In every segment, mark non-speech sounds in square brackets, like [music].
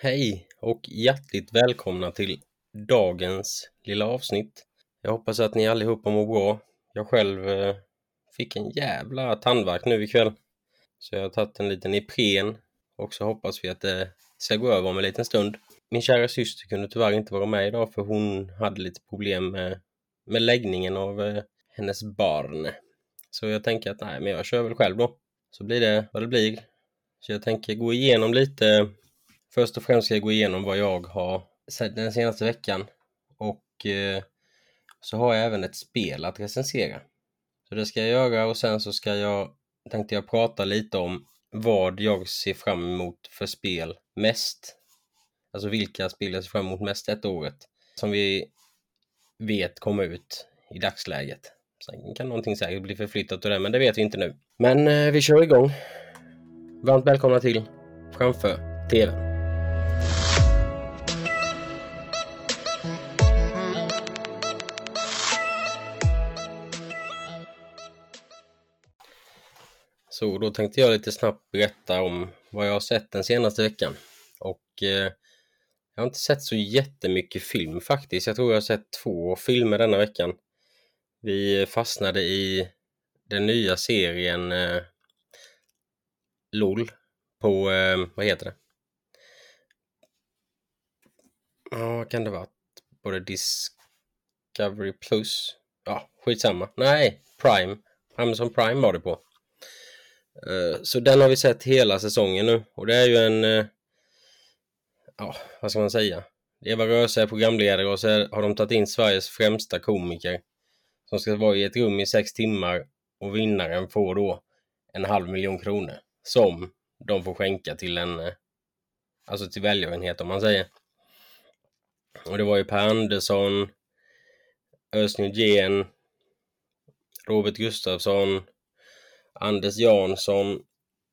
Hej och hjärtligt välkomna till dagens lilla avsnitt. Jag hoppas att ni allihopa mår bra. Jag själv eh, fick en jävla tandvärk nu ikväll. Så jag har tagit en liten Ipren och så hoppas vi att det ska gå över om en liten stund. Min kära syster kunde tyvärr inte vara med idag för hon hade lite problem med, med läggningen av eh, hennes barn. Så jag tänker att nej, men jag kör väl själv då. Så blir det vad det blir. Så jag tänker gå igenom lite. Först och främst ska jag gå igenom vad jag har sett den senaste veckan. Och eh, så har jag även ett spel att recensera. Så det ska jag göra och sen så ska jag, tänkte jag prata lite om vad jag ser fram emot för spel mest. Alltså vilka spel jag ser fram emot mest detta året. Som vi vet kommer ut i dagsläget. Sen kan någonting säkert bli förflyttat och det, men det vet vi inte nu. Men eh, vi kör igång. Varmt välkomna till Framför TVn. Så då tänkte jag lite snabbt berätta om vad jag har sett den senaste veckan. Och eh, jag har inte sett så jättemycket film faktiskt. Jag tror jag har sett två filmer denna veckan. Vi fastnade i den nya serien eh, LOL på, eh, vad heter det? Ja, vad kan det vara? Både Discovery Plus? Ja, skitsamma. Nej, Prime. Amazon Prime var det på. Eh, så den har vi sett hela säsongen nu och det är ju en, eh, ja, vad ska man säga? Eva Röse är programledare och så har de tagit in Sveriges främsta komiker som ska vara i ett rum i sex timmar och vinnaren får då en halv miljon kronor som de får skänka till en, eh, alltså till välgörenhet om man säger. Och det var ju Per Andersson, Özz Nygén, Robert Gustafsson, Anders Jansson,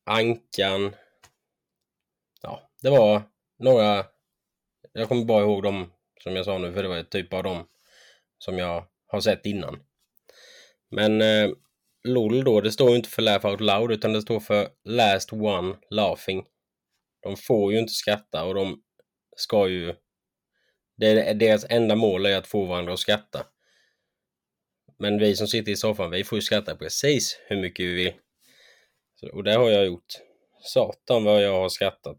Ankan. Ja, det var några. Jag kommer bara ihåg dem som jag sa nu, för det var typ av dem som jag har sett innan. Men eh, LOL då, det står ju inte för Laugh Out Loud utan det står för Last One Laughing. De får ju inte skratta och de ska ju... Det är deras enda mål är att få varandra att skratta. Men vi som sitter i soffan, vi får ju skratta precis hur mycket vi vill. Så, och det har jag gjort. Satan vad jag har skrattat.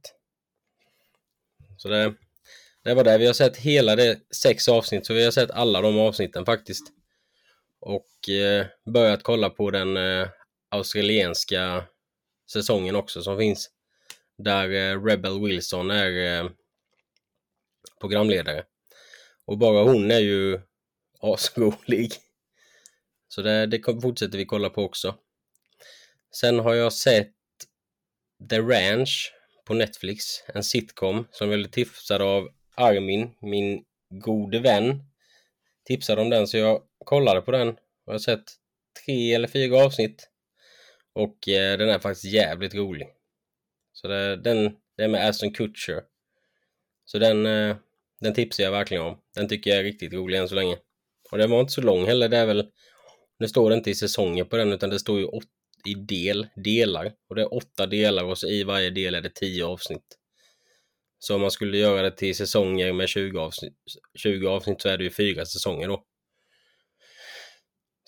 Så det, det var det. Vi har sett hela det sex avsnitt, så vi har sett alla de avsnitten faktiskt. Och eh, börjat kolla på den eh, australienska säsongen också som finns. Där eh, Rebel Wilson är eh, programledare. Och bara hon är ju asrolig. Så det, det fortsätter vi kolla på också. Sen har jag sett The Ranch på Netflix, en sitcom som jag blev tipsad av Armin, min gode vän. Tipsade om den så jag kollade på den och jag har sett tre eller fyra avsnitt. Och eh, den är faktiskt jävligt rolig. Så det, den, det är med Aston Kutcher. Så den, eh, den tipsar jag verkligen om. Den tycker jag är riktigt rolig än så länge. Och den var inte så lång heller. Det är väl nu står det inte i säsonger på den utan det står ju åt, i del, delar. Och det är åtta delar och så i varje del är det tio avsnitt. Så om man skulle göra det till säsonger med 20 avsnitt, 20 avsnitt så är det ju fyra säsonger då.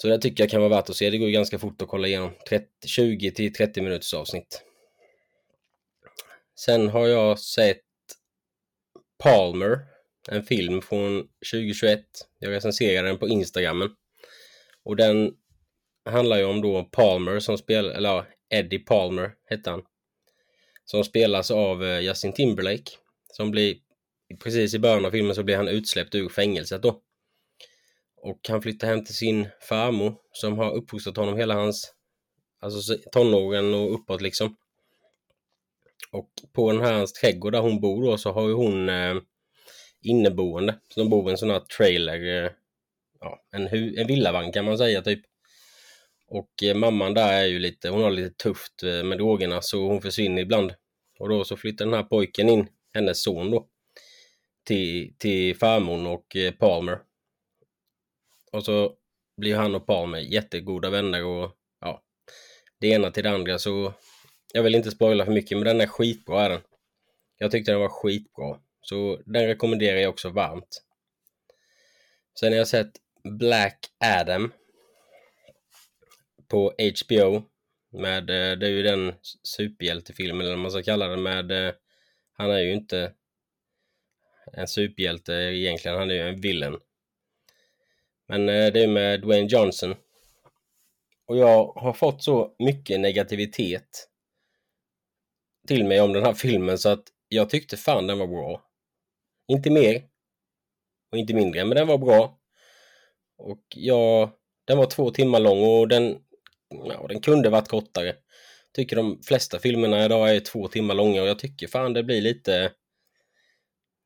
Så det tycker jag kan vara värt att se. Det går ju ganska fort att kolla igenom. 30, 20 till 30 minuters avsnitt. Sen har jag sett Palmer, en film från 2021. Jag recenserade den på Instagramen. Och den handlar ju om då Palmer som spelar, eller ja, Eddie Palmer hette han. Som spelas av eh, Justin Timberlake. Som blir, precis i början av filmen så blir han utsläppt ur fängelset då. Och han flyttar hem till sin farmor som har uppfostrat honom hela hans, alltså tonåren och uppåt liksom. Och på den här hans trädgård där hon bor då så har ju hon eh, inneboende. Så de bor i en sån här trailer, eh, ja, en, en villavagn kan man säga typ. Och eh, mamman där är ju lite, hon har lite tufft eh, med drogerna så hon försvinner ibland. Och då så flyttar den här pojken in, hennes son då, till, till farmor och eh, Palmer. Och så blir han och Palmer jättegoda vänner och ja, det ena till det andra så jag vill inte spoila för mycket men den är skitbra är den. Jag tyckte den var skitbra. Så den rekommenderar jag också varmt. Sen har jag sett Black Adam på HBO. Med, eh, det är ju den superhjältefilmen, eller vad man ska kalla den, med... Eh, han är ju inte en superhjälte egentligen, han är ju en villain. Men eh, det är med Dwayne Johnson. Och jag har fått så mycket negativitet till mig om den här filmen så att jag tyckte fan den var bra. Inte mer och inte mindre, men den var bra. Och ja, den var två timmar lång och den, ja, den kunde varit kortare. Tycker de flesta filmerna idag är två timmar långa och jag tycker fan det blir lite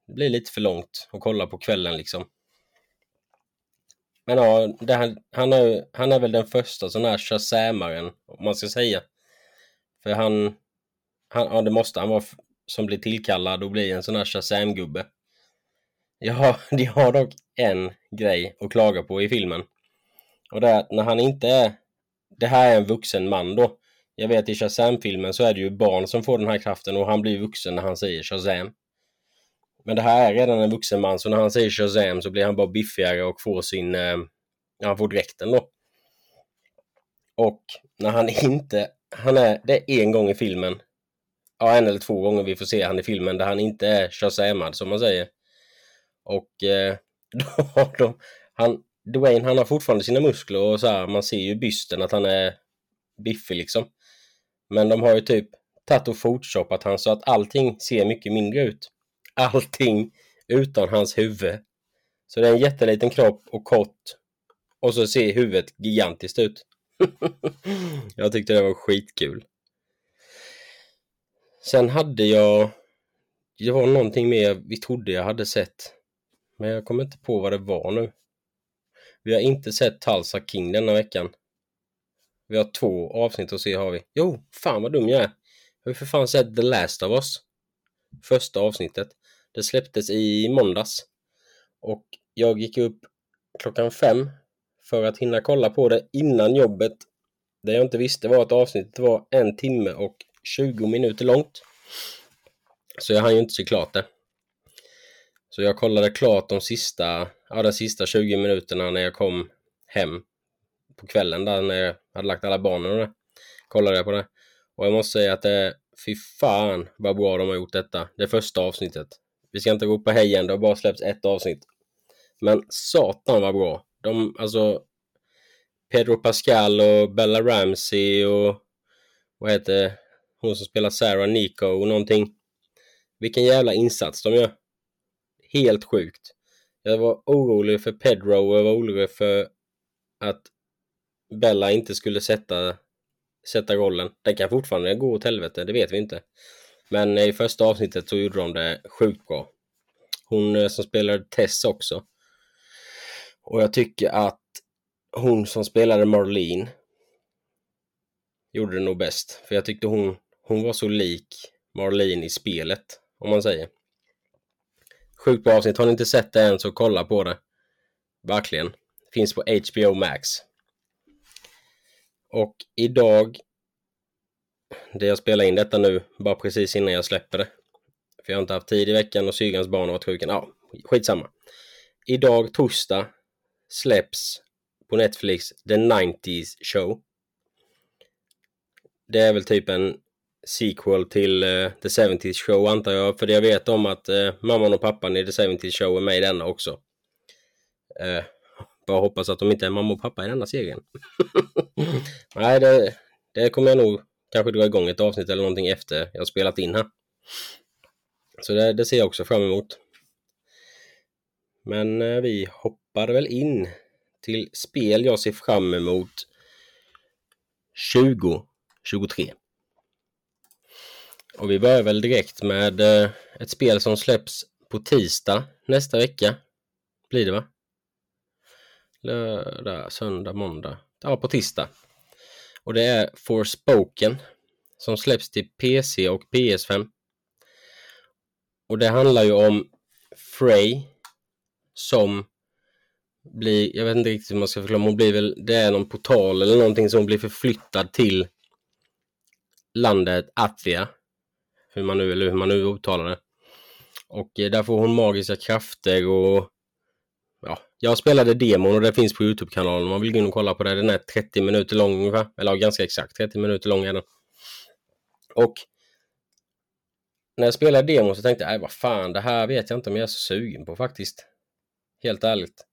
det blir lite för långt att kolla på kvällen liksom. Men ja, här, han, är, han är väl den första sån här shazamaren, om man ska säga. För han, han ja det måste han vara som blir tillkallad och blir en sån här shazam-gubbe. Jag har, [laughs] de har dock en grej att klaga på i filmen. Och det är att när han inte är... Det här är en vuxen man då. Jag vet i Shazam-filmen så är det ju barn som får den här kraften och han blir vuxen när han säger Shazam. Men det här är redan en vuxen man så när han säger Shazam så blir han bara biffigare och får sin... Eh, han får dräkten då. Och när han inte... Han är... Det är en gång i filmen. Ja, en eller två gånger vi får se han i filmen där han inte är Shazamad som man säger. Och eh, [laughs] då har de, han, Dwayne han har fortfarande sina muskler och så här, man ser ju bysten att han är biffig liksom. Men de har ju typ tagit och photoshopat han så att allting ser mycket mindre ut. [laughs] Allting utan hans huvud. Så det är en jätteliten kropp och kort. Och så ser huvudet gigantiskt ut. [laughs] jag tyckte det var skitkul. Sen hade jag... Det var någonting mer vi trodde jag hade sett. Men jag kommer inte på vad det var nu. Vi har inte sett Tulsa King denna veckan. Vi har två avsnitt att se har vi. Jo, fan vad dum jag är. Jag har ju för fan sett The Last of Us. Första avsnittet. Det släpptes i måndags. Och jag gick upp klockan fem för att hinna kolla på det innan jobbet. Det jag inte visste var att avsnittet var en timme och 20 minuter långt. Så jag hann ju inte se klart det. Så jag kollade klart de sista, ja, de sista 20 minuterna när jag kom hem på kvällen där när jag hade lagt alla barnen och det. Kollade jag på det. Och jag måste säga att det, fy fan vad bra de har gjort detta. Det första avsnittet. Vi ska inte ropa hej än, det har bara släppts ett avsnitt. Men satan vad bra. De, alltså Pedro Pascal och Bella Ramsey och vad heter hon som spelar Sarah Nico och någonting. Vilken jävla insats de gör helt sjukt. Jag var orolig för Pedro och jag var orolig för att Bella inte skulle sätta, sätta rollen. Den kan fortfarande gå åt helvete, det vet vi inte. Men i första avsnittet så gjorde de det sjukt bra. Hon eh, som spelade Tess också. Och jag tycker att hon som spelade Marlene gjorde det nog bäst. För jag tyckte hon, hon var så lik Marlene i spelet, om man säger. Sjukt bra avsnitt. Har ni inte sett det än så kolla på det. Verkligen. Finns på HBO Max. Och idag, det jag spelar in detta nu, bara precis innan jag släpper det. För jag har inte haft tid i veckan och syrgans barn har varit sjuka. Ja, skitsamma. Idag, torsdag, släpps på Netflix The 90s Show. Det är väl typ en sequel till uh, The 70s Show antar jag. För jag vet om att uh, mamman och pappan i The 70s Show är med i denna också. Uh, bara hoppas att de inte är mamma och pappa i denna serien. [laughs] Nej, det, det kommer jag nog kanske dra igång ett avsnitt eller någonting efter jag spelat in här. Så det, det ser jag också fram emot. Men uh, vi hoppar väl in till spel jag ser fram emot 2023. Och vi börjar väl direkt med eh, ett spel som släpps på tisdag nästa vecka. Blir det va? Lördag, söndag, måndag. Ja, på tisdag. Och det är Forspoken som släpps till PC och PS5. Och det handlar ju om Frey som blir, jag vet inte riktigt hur man ska förklara, hon blir väl, det är någon portal eller någonting som blir förflyttad till landet Atvia hur man nu, eller hur man nu uttalar det. Och eh, där får hon magiska krafter och ja, jag spelade demon och det finns på Youtube-kanalen om man vill gå in och kolla på det. Den är 30 minuter lång ungefär, eller ja, ganska exakt 30 minuter lång är den. Och när jag spelade demon så tänkte jag, vad fan, det här vet jag inte om jag är så sugen på faktiskt. Helt ärligt.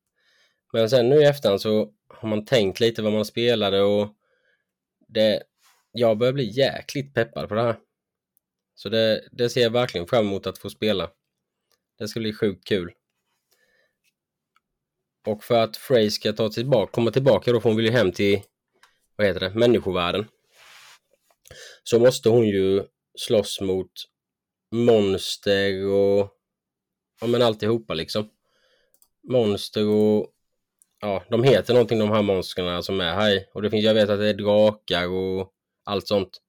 Men sen nu i efterhand så har man tänkt lite vad man spelade och det, jag börjar bli jäkligt peppad på det här. Så det, det ser jag verkligen fram emot att få spela. Det ska bli sjukt kul. Och för att Frey ska ta tillbaka, komma tillbaka då, för hon vill ju hem till, vad heter det, människovärlden. Så måste hon ju slåss mot monster och, ja men alltihopa liksom. Monster och, ja de heter någonting de här monstren som är här Och det finns, jag vet att det är drakar och allt sånt.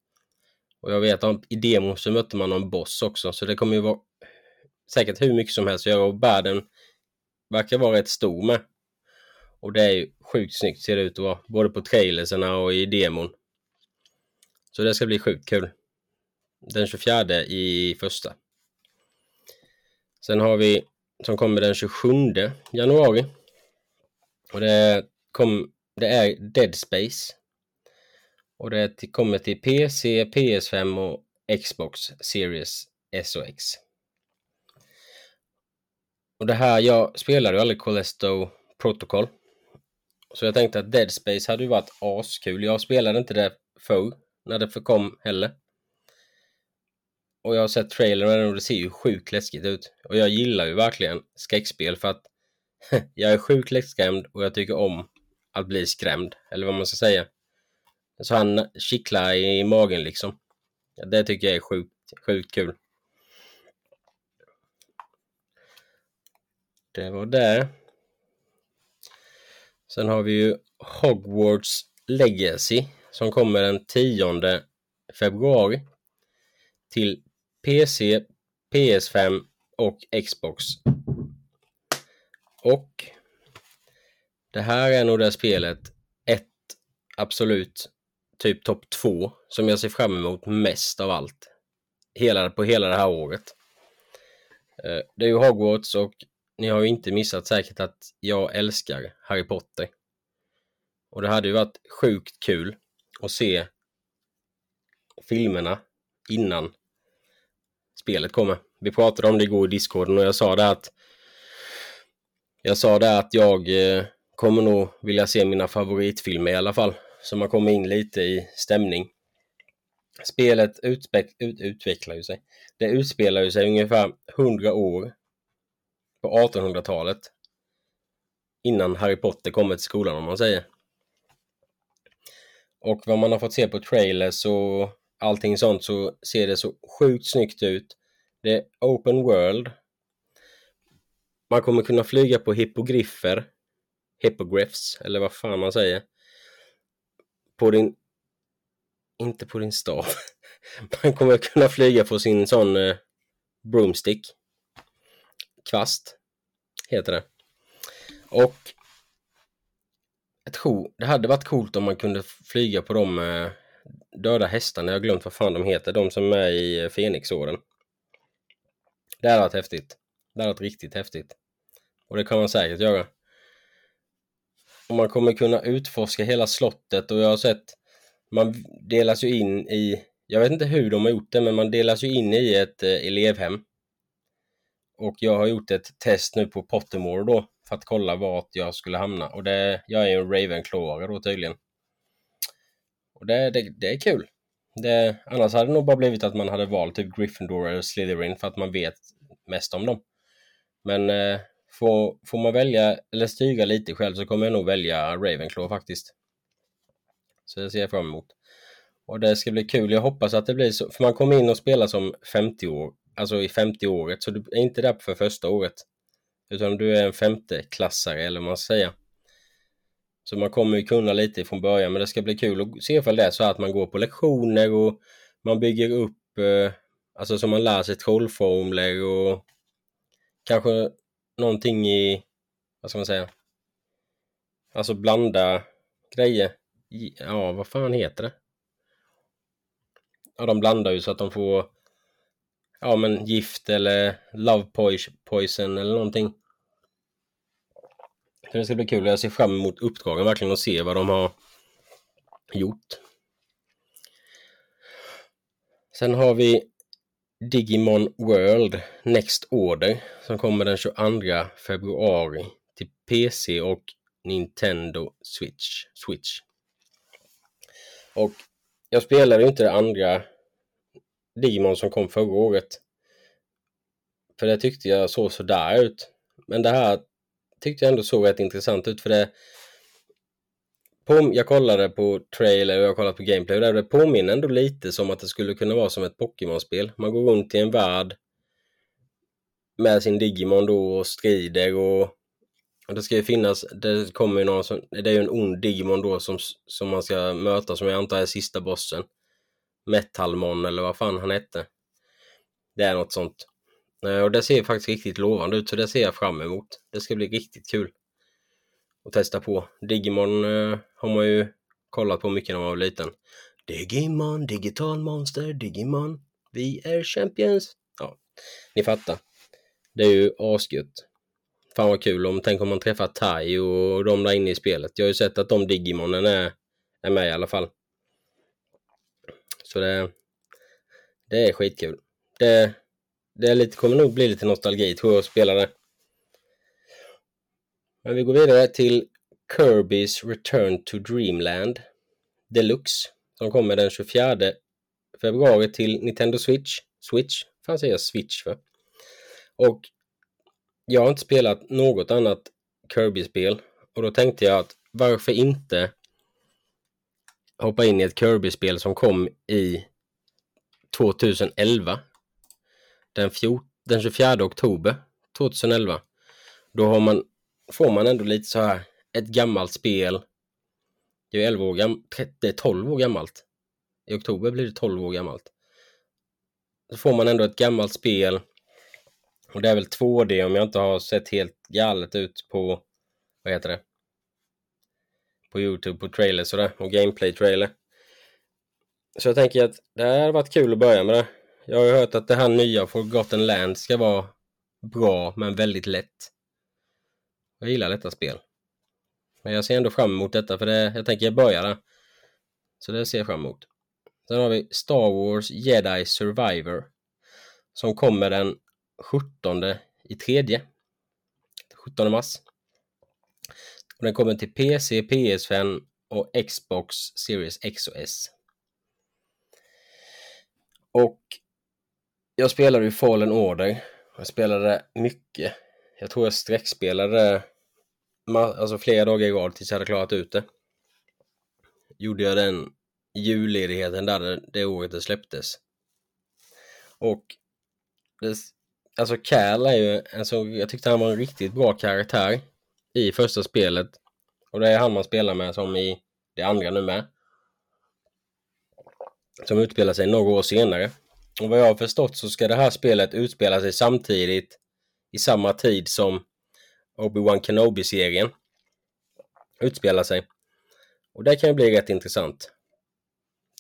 Och jag vet att i demon så mötte man någon boss också, så det kommer ju vara säkert hur mycket som helst att göra och världen verkar vara rätt stor med. Och det är ju sjukt snyggt ser det ut att vara, både på trailerserna och i demon. Så det ska bli sjukt kul. Den 24 i första. Sen har vi som kommer den 27 januari. Och det, kom, det är Dead Space. Och det kommer till PC, PS5 och Xbox Series S och X. Och det här, jag spelade ju aldrig Callisto Protocol. Så jag tänkte att Dead Space hade ju varit askul. Jag spelade inte det förr, när det förkom heller. Och jag har sett trailern och det ser ju sjukt läskigt ut. Och jag gillar ju verkligen skräckspel för att [laughs] jag är sjukt lättskrämd och jag tycker om att bli skrämd, eller vad man ska säga. Så han kittlar i magen liksom. Det tycker jag är sjukt, sjukt kul. Det var det. Sen har vi ju Hogwarts Legacy som kommer den 10 februari till PC, PS5 och Xbox. Och det här är nog det spelet, ett absolut typ topp två som jag ser fram emot mest av allt. Hela, på hela det här året. Eh, det är ju Hogwarts och ni har ju inte missat säkert att jag älskar Harry Potter. Och det hade ju varit sjukt kul att se filmerna innan spelet kommer. Vi pratade om det igår i discorden och jag sa det att jag sa det att jag eh, kommer nog vilja se mina favoritfilmer i alla fall så man kommer in lite i stämning. Spelet ut, utvecklar ju sig. Det utspelar ju sig ungefär 100 år på 1800-talet innan Harry Potter kommer till skolan om man säger. Och vad man har fått se på trailers och allting sånt så ser det så sjukt snyggt ut. Det är open world. Man kommer kunna flyga på hippogriffer. Hippogriffs, eller vad fan man säger på din... Inte på din stav. [laughs] Man kommer kunna flyga på sin sån eh, broomstick. Kvast heter det. Och jag tror det hade varit coolt om man kunde flyga på de eh, döda hästarna. Jag har glömt vad fan de heter. De som är i eh, Fenixorden. Det hade varit häftigt. Det hade varit riktigt häftigt. Och det kan man säkert göra. Och man kommer kunna utforska hela slottet och jag har sett man delas ju in i, jag vet inte hur de har gjort det, men man delas ju in i ett eh, elevhem. Och jag har gjort ett test nu på Pottermore då för att kolla vart jag skulle hamna och det, jag är ju en Ravenclaware då tydligen. Och det, det, det är kul. Det, annars hade det nog bara blivit att man hade valt typ Gryffindor eller Slytherin för att man vet mest om dem. Men eh, Får, får man välja eller styra lite själv så kommer jag nog välja Ravenclaw faktiskt. Så det ser jag fram emot. Och det ska bli kul. Jag hoppas att det blir så. För man kommer in och spelar som 50 år. Alltså i 50-året. Så du är inte där för första året. Utan du är en femteklassare eller vad man ska säga. Så man kommer ju kunna lite från början. Men det ska bli kul att se ifall det är så att man går på lektioner och man bygger upp. Eh, alltså så man lär sig trollformler och kanske någonting i, vad ska man säga, alltså blanda grejer. Ja, vad fan heter det? Ja, de blandar ju så att de får, ja men gift eller love poison eller någonting. Så det ska bli kul. Jag ser fram emot uppdragen verkligen och se vad de har gjort. Sen har vi Digimon World Next Order som kommer den 22 februari till PC och Nintendo Switch. Switch. Och jag spelade inte det andra Digimon som kom förra året. För det tyckte jag såg sådär ut. Men det här tyckte jag ändå såg rätt intressant ut för det på, jag kollade på trailer och jag kollade på gameplay och det påminner ändå lite som att det skulle kunna vara som ett Pokémon-spel. Man går runt i en värld med sin Digimon då och strider och, och det ska ju finnas, det kommer ju någon som, det är ju en ond Digimon då som, som man ska möta som jag antar är sista bossen. Metalmon eller vad fan han hette. Det är något sånt. Eh, och det ser faktiskt riktigt lovande ut så det ser jag fram emot. Det ska bli riktigt kul och testa på. Digimon eh, har man ju kollat på mycket när man var liten. Digimon, digital monster, Digimon. Vi är champions. Ja, ni fattar. Det är ju asgött. Fan vad kul om, tänk om man träffar Tai och de där inne i spelet. Jag har ju sett att de Digimonen är, är med i alla fall. Så det, det är skitkul. Det, det är lite, kommer nog bli lite nostalgi tror jag att spela det. Men vi går vidare till Kirby's Return to Dreamland Deluxe som kommer den 24 februari till Nintendo Switch. Switch? Fan säger jag Switch för? Och jag har inte spelat något annat Kirby-spel och då tänkte jag att varför inte hoppa in i ett Kirby-spel som kom i 2011. Den, den 24 oktober 2011. Då har man, får man ändå lite så här ett gammalt spel. Det är 11 år gammalt, det är 12 år gammalt. I oktober blir det 12 år gammalt. Så får man ändå ett gammalt spel. Och det är väl 2D om jag inte har sett helt galet ut på, vad heter det? På Youtube, på trailers sådär, och gameplay-trailer. Så jag tänker att det här hade varit kul att börja med det. Jag har ju hört att det här nya Forgotten Land ska vara bra, men väldigt lätt. Jag gillar detta spel. Men jag ser ändå fram emot detta för det, jag tänker jag börjar där. Så det ser jag fram emot. Sen har vi Star Wars Jedi Survivor. Som kommer den 17 i tredje. 17 mars. Och den kommer till PC, PS5 och Xbox Series X och S. Och jag spelade ju Fallen Order. Jag spelade mycket. Jag tror jag sträckspelade alltså flera dagar i rad tills jag hade klarat ut det. Gjorde jag den julledigheten där det, det året det släpptes. Och det, alltså Cal är ju, alltså, jag tyckte han var en riktigt bra karaktär i första spelet. Och det är han man spelar med som i det andra nu med. Som utspelar sig några år senare. Och vad jag har förstått så ska det här spelet utspela sig samtidigt i samma tid som Obi-Wan Kenobi-serien utspelar sig. Och det kan ju bli rätt intressant.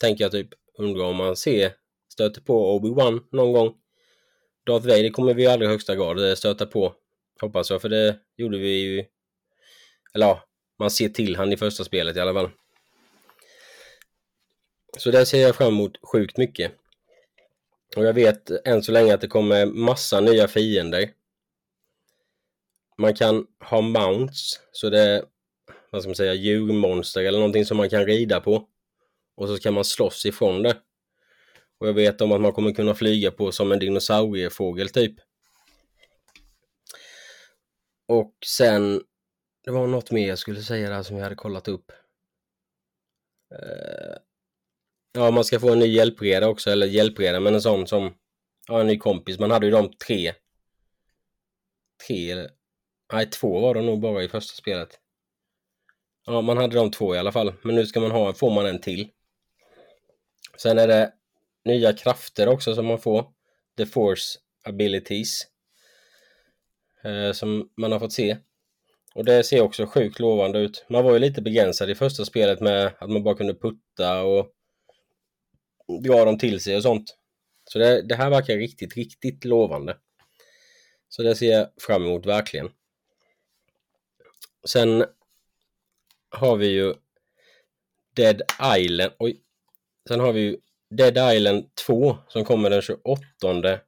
Tänker jag typ, undrar om man ser, stöter på Obi-Wan någon gång. Darth Vader kommer vi i allra högsta grad eh, stöta på. Hoppas jag, för det gjorde vi ju. Eller ja, man ser till han i första spelet i alla fall. Så där ser jag fram emot sjukt mycket. Och jag vet än så länge att det kommer massa nya fiender. Man kan ha mounts, så det är vad ska man säga, djurmonster eller någonting som man kan rida på. Och så kan man slåss ifrån det. Och jag vet om att man kommer kunna flyga på som en dinosauriefågel typ. Och sen, det var något mer jag skulle säga där som jag hade kollat upp. Eh, ja, man ska få en ny hjälpreda också, eller hjälpreda, men en sån som, ja, en ny kompis. Man hade ju de tre, tre, eller, nej, två var det nog bara i första spelet. Ja, man hade de två i alla fall, men nu ska man ha, får man en till. Sen är det nya krafter också som man får. The Force Abilities. Eh, som man har fått se. Och det ser också sjukt lovande ut. Man var ju lite begränsad i första spelet med att man bara kunde putta och dra dem till sig och sånt. Så det, det här verkar riktigt, riktigt lovande. Så det ser jag fram emot verkligen. Sen har vi ju Dead Island. Oj. Sen har vi ju Dead Island 2 som kommer den 28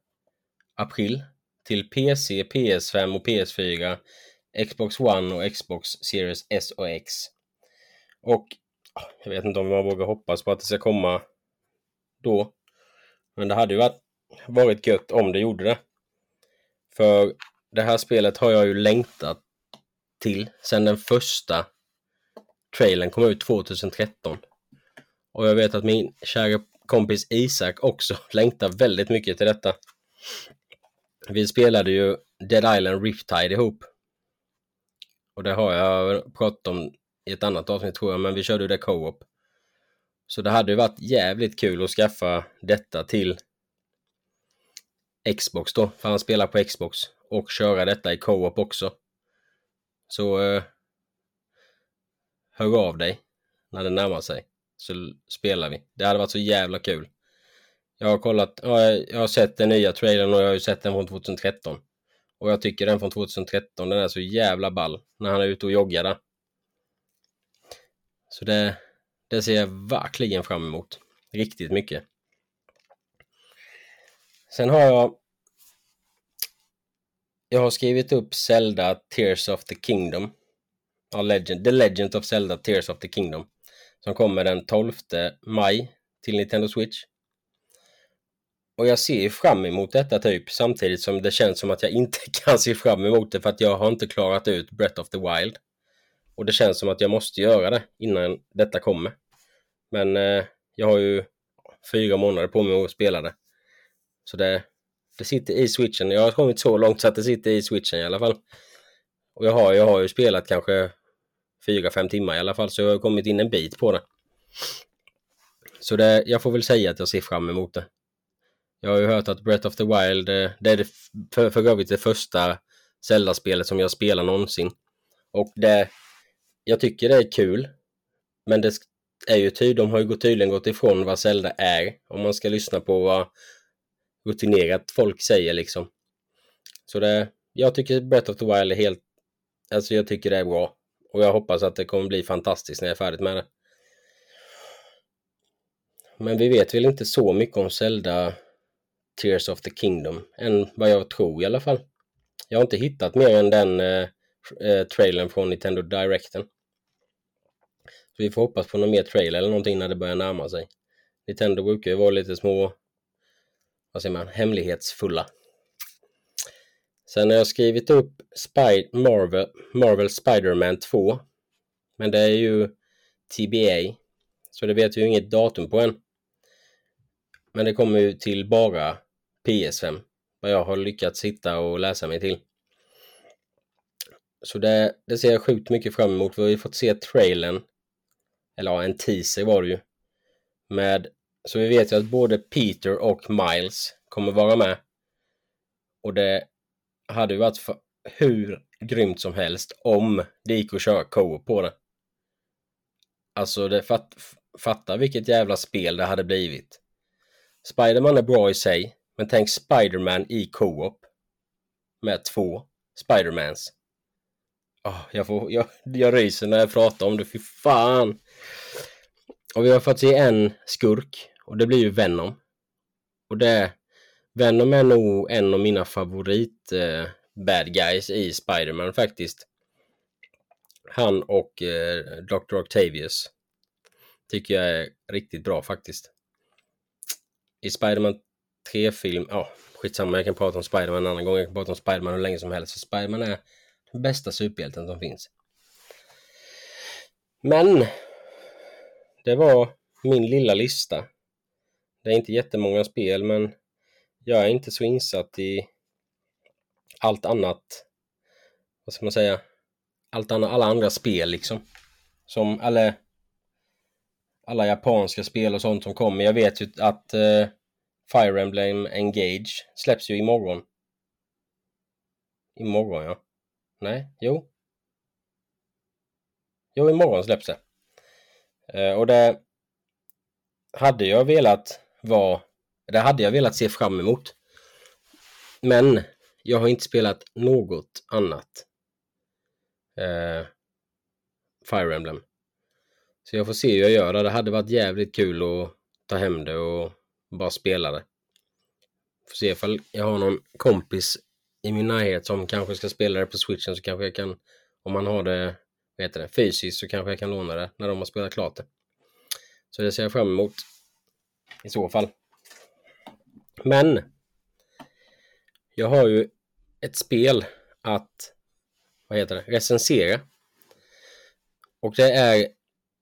april till PC, PS5 och PS4, Xbox One och Xbox Series S och X. Och ah, jag vet inte om man vågar hoppas på att det ska komma då. Men det hade ju varit, varit gött om det gjorde det. För det här spelet har jag ju längtat till sedan den första trailern kom ut 2013. Och jag vet att min kära kompis Isak också [laughs] längtar väldigt mycket till detta. Vi spelade ju Dead Island Riptide ihop. Och det har jag pratat om i ett annat avsnitt tror jag, men vi körde ju det co-op. Så det hade ju varit jävligt kul att skaffa detta till Xbox då, för han spelar på Xbox. Och köra detta i co-op också. Så eh, hör av dig när det närmar sig. Så spelar vi. Det hade varit så jävla kul. Jag har kollat, jag har sett den nya trailern och jag har ju sett den från 2013. Och jag tycker den från 2013, den är så jävla ball. När han är ute och joggar där. Så det, det ser jag verkligen fram emot. Riktigt mycket. Sen har jag jag har skrivit upp Zelda Tears of the Kingdom. Ja, Legend, The Legend of Zelda Tears of the Kingdom. Som kommer den 12 maj till Nintendo Switch. Och jag ser fram emot detta typ samtidigt som det känns som att jag inte [laughs] kan se fram emot det för att jag har inte klarat ut Breath of the Wild. Och det känns som att jag måste göra det innan detta kommer. Men eh, jag har ju fyra månader på mig att spela det. Så det, det sitter i switchen. Jag har kommit så långt så att det sitter i switchen i alla fall. Och jag har, jag har ju spelat kanske fyra fem timmar i alla fall så jag har kommit in en bit på det. Så det, jag får väl säga att jag ser fram emot det. Jag har ju hört att Breath of the Wild, eh, det är det för, för övrigt det första Zelda-spelet som jag spelar någonsin. Och det, jag tycker det är kul. Men det är ju tydligt, de har ju tydligen gått ifrån vad Zelda är. Om man ska lyssna på vad rutinerat folk säger liksom. Så det, jag tycker Breath of the Wild är helt, alltså jag tycker det är bra. Och jag hoppas att det kommer bli fantastiskt när jag är färdig med det. Men vi vet väl inte så mycket om Zelda Tears of the Kingdom än vad jag tror i alla fall. Jag har inte hittat mer än den eh, eh, trailern från Nintendo Directen. Så vi får hoppas på någon mer trailer eller någonting när det börjar närma sig. Nintendo brukar ju vara lite små, vad säger man, hemlighetsfulla. Sen har jag skrivit upp Spy Marvel, Marvel Spiderman 2. Men det är ju TBA. Så det vet vi ju inget datum på än. Men det kommer ju till bara PS5. Vad jag har lyckats hitta och läsa mig till. Så det, det ser jag sjukt mycket fram emot. Vi har ju fått se trailern. Eller ja, en teaser var det ju. Med, så vi vet ju att både Peter och Miles kommer vara med. Och det hade ju varit för, hur grymt som helst om det gick att köra co på det. Alltså, det fat, fatta vilket jävla spel det hade blivit. Spiderman är bra i sig, men tänk Spiderman i co-op. Med två Spidermans. Oh, jag, får, jag, jag ryser när jag pratar om det, fy fan! Och vi har fått se en skurk och det blir ju Venom. Och det... Venom är nog en av mina favorit eh, bad guys i Spiderman faktiskt. Han och eh, Dr. Octavius tycker jag är riktigt bra faktiskt. I Spiderman 3-film, ja skitsamma jag kan prata om Spiderman en annan gång, jag kan prata om Spiderman hur länge som helst. För Spiderman är den bästa superhjälten som finns. Men det var min lilla lista. Det är inte jättemånga spel men jag är inte så insatt i allt annat, vad ska man säga, allt annat, alla andra spel liksom. Som, eller alla japanska spel och sånt som kommer. Jag vet ju att uh, Fire Emblem Engage släpps ju imorgon. Imorgon ja. Nej, jo. Jo, imorgon släpps det. Uh, och det hade jag velat var... det hade jag velat se fram emot. Men jag har inte spelat något annat eh, Fire Emblem. Så jag får se hur jag gör det. Det hade varit jävligt kul att ta hem det och bara spela det. Får se ifall jag har någon kompis i min närhet som kanske ska spela det på switchen så kanske jag kan, om man har det, vad heter det, fysiskt så kanske jag kan låna det när de har spelat klart det. Så det ser jag fram emot i så fall. Men jag har ju ett spel att, vad heter det, recensera. Och det är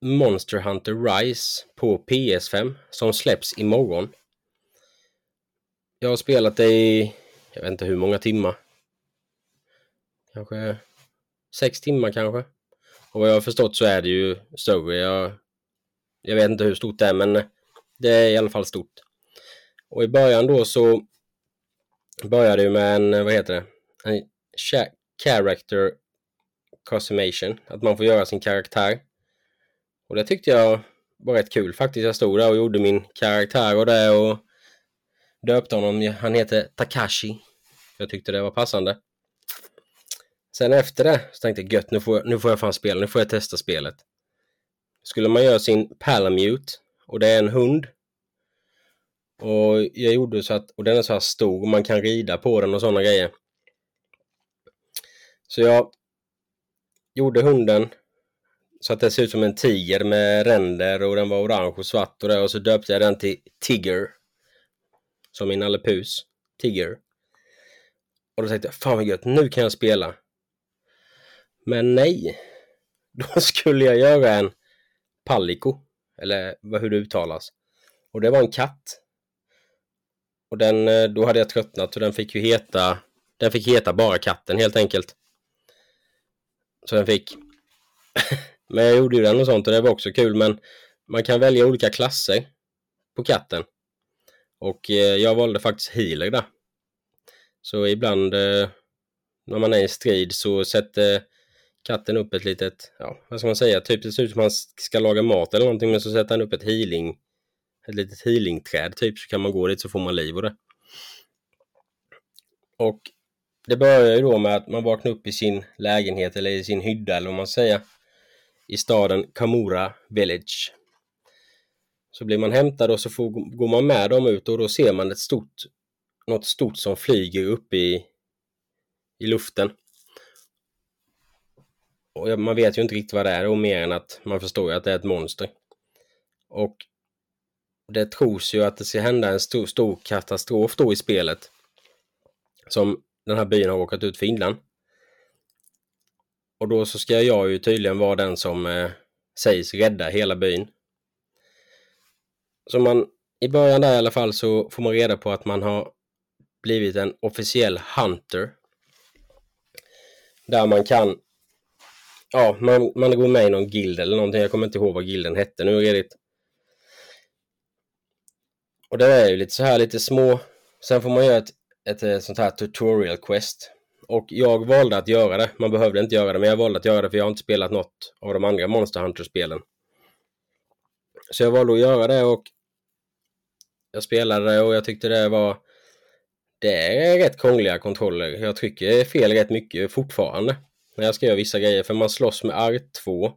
Monster Hunter Rise på PS5 som släpps imorgon. Jag har spelat det i, jag vet inte hur många timmar. Kanske sex timmar kanske. Och vad jag har förstått så är det ju större. Jag, jag vet inte hur stort det är men det är i alla fall stort. Och i början då så började det med en, eh, vad heter det, en character customation. Att man får göra sin karaktär. Och det tyckte jag var rätt kul faktiskt. Jag stod där och gjorde min karaktär och det och döpte honom. Han heter Takashi. Jag tyckte det var passande. Sen efter det så tänkte jag gött, nu får, nu får jag fan spela, nu får jag testa spelet. Skulle man göra sin Palamute och det är en hund. Och jag gjorde så att, och den är så här stor och man kan rida på den och sådana grejer. Så jag gjorde hunden så att det ser ut som en tiger med ränder och den var orange och svart och det och så döpte jag den till Tigger. Som i Nalle Puhs. Tigger. Och då tänkte jag, fan vad gött, nu kan jag spela. Men nej. [laughs] Då skulle jag göra en Palico. Eller hur det uttalas. Och det var en katt. Och den, eh, då hade jag tröttnat och den fick ju heta, den fick heta bara katten helt enkelt. Så den fick [laughs] Men jag gjorde ju den och sånt och det var också kul men man kan välja olika klasser på katten. Och eh, jag valde faktiskt healer där. Så ibland eh, när man är i strid så sätter katten upp ett litet, ja vad ska man säga, typ det ser ut som man ska laga mat eller någonting men så sätter han upp ett healing, ett litet healingträd typ så kan man gå dit så får man liv och det. Och det börjar ju då med att man vaknar upp i sin lägenhet eller i sin hydda eller vad man säger i staden Kamura Village. Så blir man hämtad och så får, går man med dem ut och då ser man ett stort, något stort som flyger upp i, i luften. Och man vet ju inte riktigt vad det är och mer än att man förstår ju att det är ett monster. Och det tros ju att det ska hända en stor, stor katastrof då i spelet. Som den här byn har råkat ut för innan. Och då så ska jag ju tydligen vara den som eh, sägs rädda hela byn. Så man, i början där i alla fall så får man reda på att man har blivit en officiell hunter. Där man kan, ja, man, man går med i någon guild eller någonting. Jag kommer inte ihåg vad gilden hette nu redigt. Och det är ju lite så här lite små. Sen får man göra ett, ett, eh, sånt här tutorial quest och jag valde att göra det. Man behövde inte göra det, men jag valde att göra det för jag har inte spelat något av de andra Monster Hunter-spelen. Så jag valde att göra det och jag spelade det och jag tyckte det var... Det är rätt krångliga kontroller. Jag trycker fel rätt mycket fortfarande när jag ska göra vissa grejer, för man slåss med R2,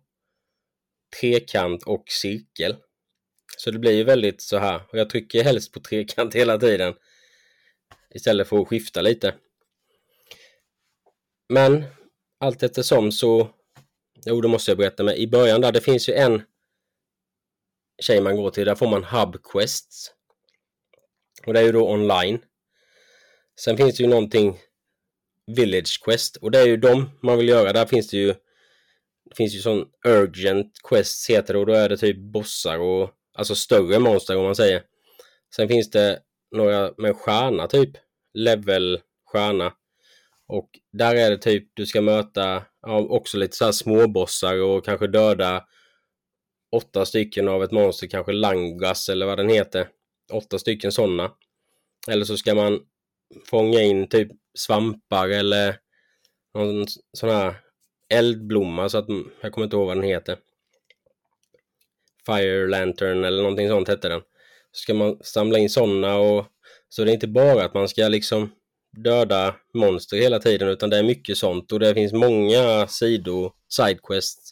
trekant och cirkel. Så det blir ju väldigt så här, och jag trycker helst på trekant hela tiden istället för att skifta lite. Men allt eftersom så, jo det måste jag berätta, men i början där, det finns ju en tjej man går till, där får man hubquests. Och det är ju då online. Sen finns det ju någonting Village Quest och det är ju de man vill göra. Där finns det ju det finns ju sån Urgent Quests heter det och då är det typ bossar och alltså större monster om man säger. Sen finns det några med stjärna typ. Level stjärna. Och där är det typ du ska möta ja, också lite så här småbossar och kanske döda åtta stycken av ett monster, kanske Langas eller vad den heter. Åtta stycken sådana. Eller så ska man fånga in typ svampar eller någon sån här eldblomma så att mm, jag kommer inte ihåg vad den heter. Fire Lantern eller någonting sånt hette den. ska man samla in sådana och så det är inte bara att man ska liksom döda monster hela tiden utan det är mycket sånt och det finns många sidor, sidequests.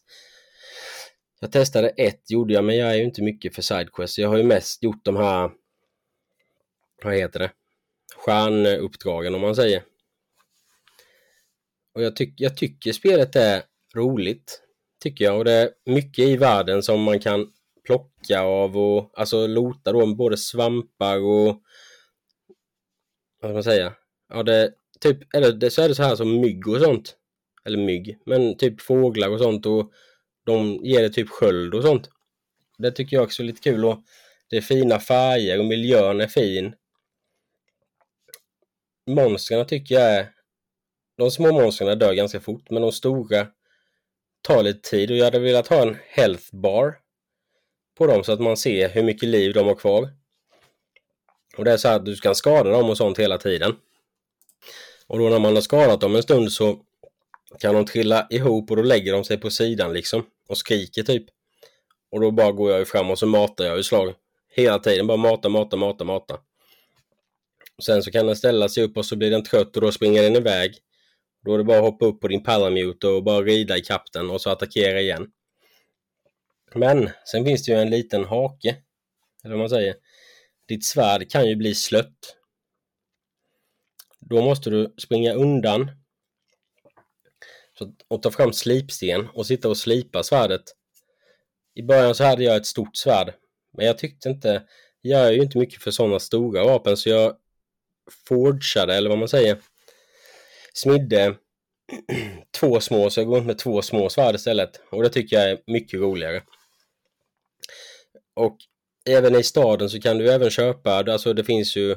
Jag testade ett gjorde jag men jag är ju inte mycket för sidequests. Jag har ju mest gjort de här, vad heter det, stjärnuppdragen om man säger. Och jag, tyck, jag tycker spelet är roligt. Tycker jag. Och det är mycket i världen som man kan plocka av och alltså lota då med både svampar och vad ska man säga? Ja, det typ, eller det, så är det så här som mygg och sånt. Eller mygg, men typ fåglar och sånt och de ger det typ sköld och sånt. Det tycker jag också är lite kul och det är fina färger och miljön är fin. Monstren tycker jag är de små monstren dör ganska fort, men de stora tar lite tid och jag hade velat ha en health bar på dem så att man ser hur mycket liv de har kvar. Och det är så att du kan skada dem och sånt hela tiden. Och då när man har skadat dem en stund så kan de trilla ihop och då lägger de sig på sidan liksom och skriker typ. Och då bara går jag ju fram och så matar jag i slag. Hela tiden bara mata, mata, mata, mata. Sen så kan den ställa sig upp och så blir den trött och då springer den iväg. Då är det bara att hoppa upp på din Palamute och bara rida i kapten och så attackera igen. Men sen finns det ju en liten hake. Eller vad man säger. Ditt svärd kan ju bli slött. Då måste du springa undan och ta fram slipsten och sitta och slipa svärdet. I början så hade jag ett stort svärd. Men jag tyckte inte... Jag är ju inte mycket för sådana stora vapen så jag forgeade, eller vad man säger smidde [clears throat] två små, så jag går runt med två små svärd istället. Och det tycker jag är mycket roligare. Och även i staden så kan du även köpa, alltså det finns ju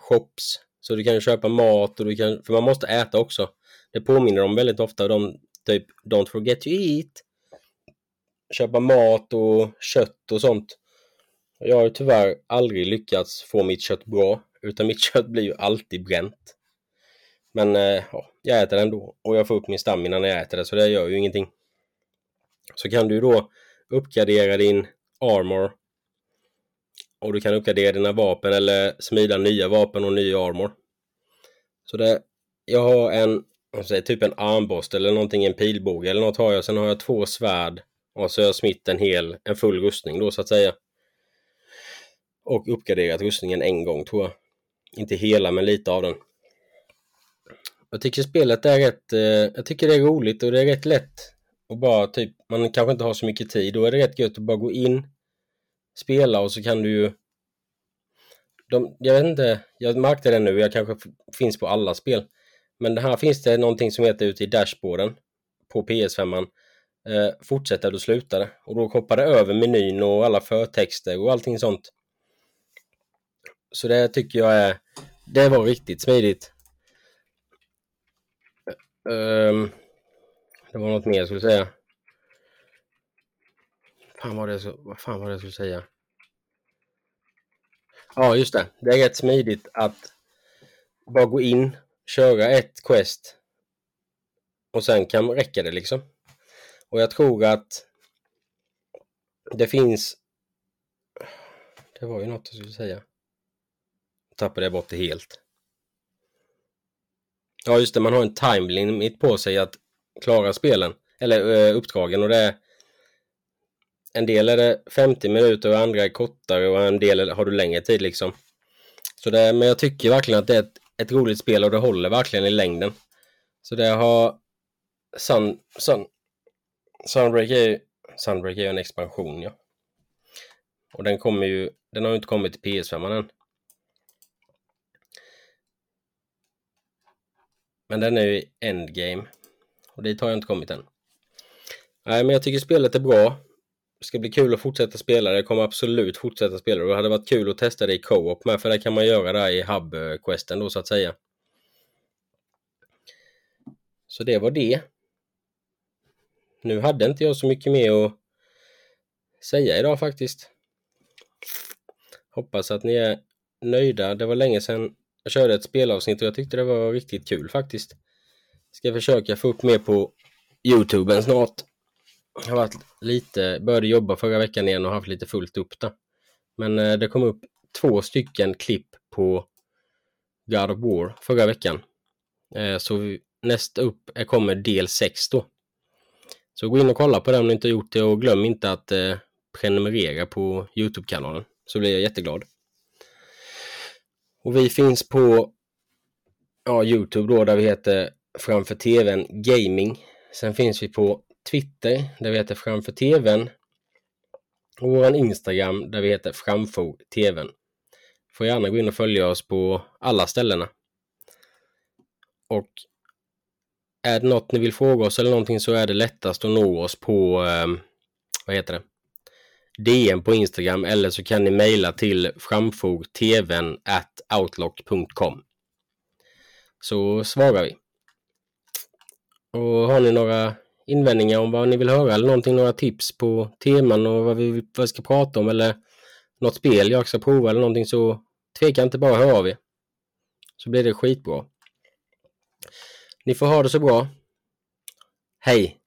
shops. Så du kan köpa mat och du kan, för man måste äta också. Det påminner om väldigt ofta de typ Don't forget to eat. Köpa mat och kött och sånt. Jag har tyvärr aldrig lyckats få mitt kött bra, utan mitt [laughs] kött blir ju alltid bränt. Men eh, ja, jag äter ändå och jag får upp min stamina när jag äter det så det gör ju ingenting. Så kan du då uppgradera din armor och du kan uppgradera dina vapen eller smida nya vapen och ny armor. Så det, jag har en, säger, typ en armborst eller någonting, en pilbåge eller något har jag. Sen har jag två svärd och så har jag smitt en hel, en full rustning då så att säga. Och uppgraderat rustningen en gång tror jag. Inte hela men lite av den. Jag tycker spelet är rätt, eh, jag tycker det är roligt och det är rätt lätt och bara typ, man kanske inte har så mycket tid. Då är det rätt gött att bara gå in, spela och så kan du ju de, jag vet inte, jag märkte det nu, jag kanske finns på alla spel. Men här finns det någonting som heter ute i dashboarden på PS5. Eh, fortsätt där du slutade. Och då hoppar det över menyn och alla förtexter och allting sånt. Så det tycker jag är, det var riktigt smidigt. Um, det var något mer jag skulle säga. Fan var det så, vad fan var det jag skulle säga? Ja, just det. Det är rätt smidigt att bara gå in, köra ett quest och sen kan räcka det liksom. Och jag tror att det finns... Det var ju något jag skulle säga. Tappade jag bort det helt. Ja just det, man har en time limit på sig att klara spelen, eller uh, uppdragen och det är en del är det 50 minuter och andra är kortare och en del har du längre tid liksom. Så det, men jag tycker verkligen att det är ett, ett roligt spel och det håller verkligen i längden. Så det har Sun, Sun, Sunbreak är ju... Sunbreak är en expansion ja. Och den kommer ju, den har ju inte kommit till PS5 än. Men den är ju endgame. Och dit har jag inte kommit än. Nej, men jag tycker spelet är bra. Det ska bli kul att fortsätta spela. Det kommer absolut fortsätta spela. det. det hade varit kul att testa det i co-op med. För det kan man göra där i hub-questen då så att säga. Så det var det. Nu hade inte jag så mycket mer att säga idag faktiskt. Hoppas att ni är nöjda. Det var länge sedan jag körde ett spelavsnitt och jag tyckte det var riktigt kul faktiskt. Ska försöka få upp mer på Youtuben snart. Jag har varit lite, började jobba förra veckan igen och haft lite fullt upp där. Men eh, det kom upp två stycken klipp på God of War förra veckan. Eh, så nästa upp kommer del 6 då. Så gå in och kolla på det om ni inte gjort det och glöm inte att eh, prenumerera på Youtube-kanalen så blir jag jätteglad. Och vi finns på ja, Youtube då där vi heter Framför TVn Gaming. Sen finns vi på Twitter där vi heter Framför TVn. Och vår Instagram där vi heter Framfor TVn. Får gärna gå in och följa oss på alla ställena. Och är det något ni vill fråga oss eller någonting så är det lättast att nå oss på, eh, vad heter det, DM på Instagram eller så kan ni mejla till framfortvn outlook.com. Så svarar vi. Och har ni några invändningar om vad ni vill höra eller någonting, några tips på teman och vad vi, vad vi ska prata om eller något spel jag ska prova eller någonting så tveka inte bara höra av er. Så blir det skitbra. Ni får ha det så bra. Hej!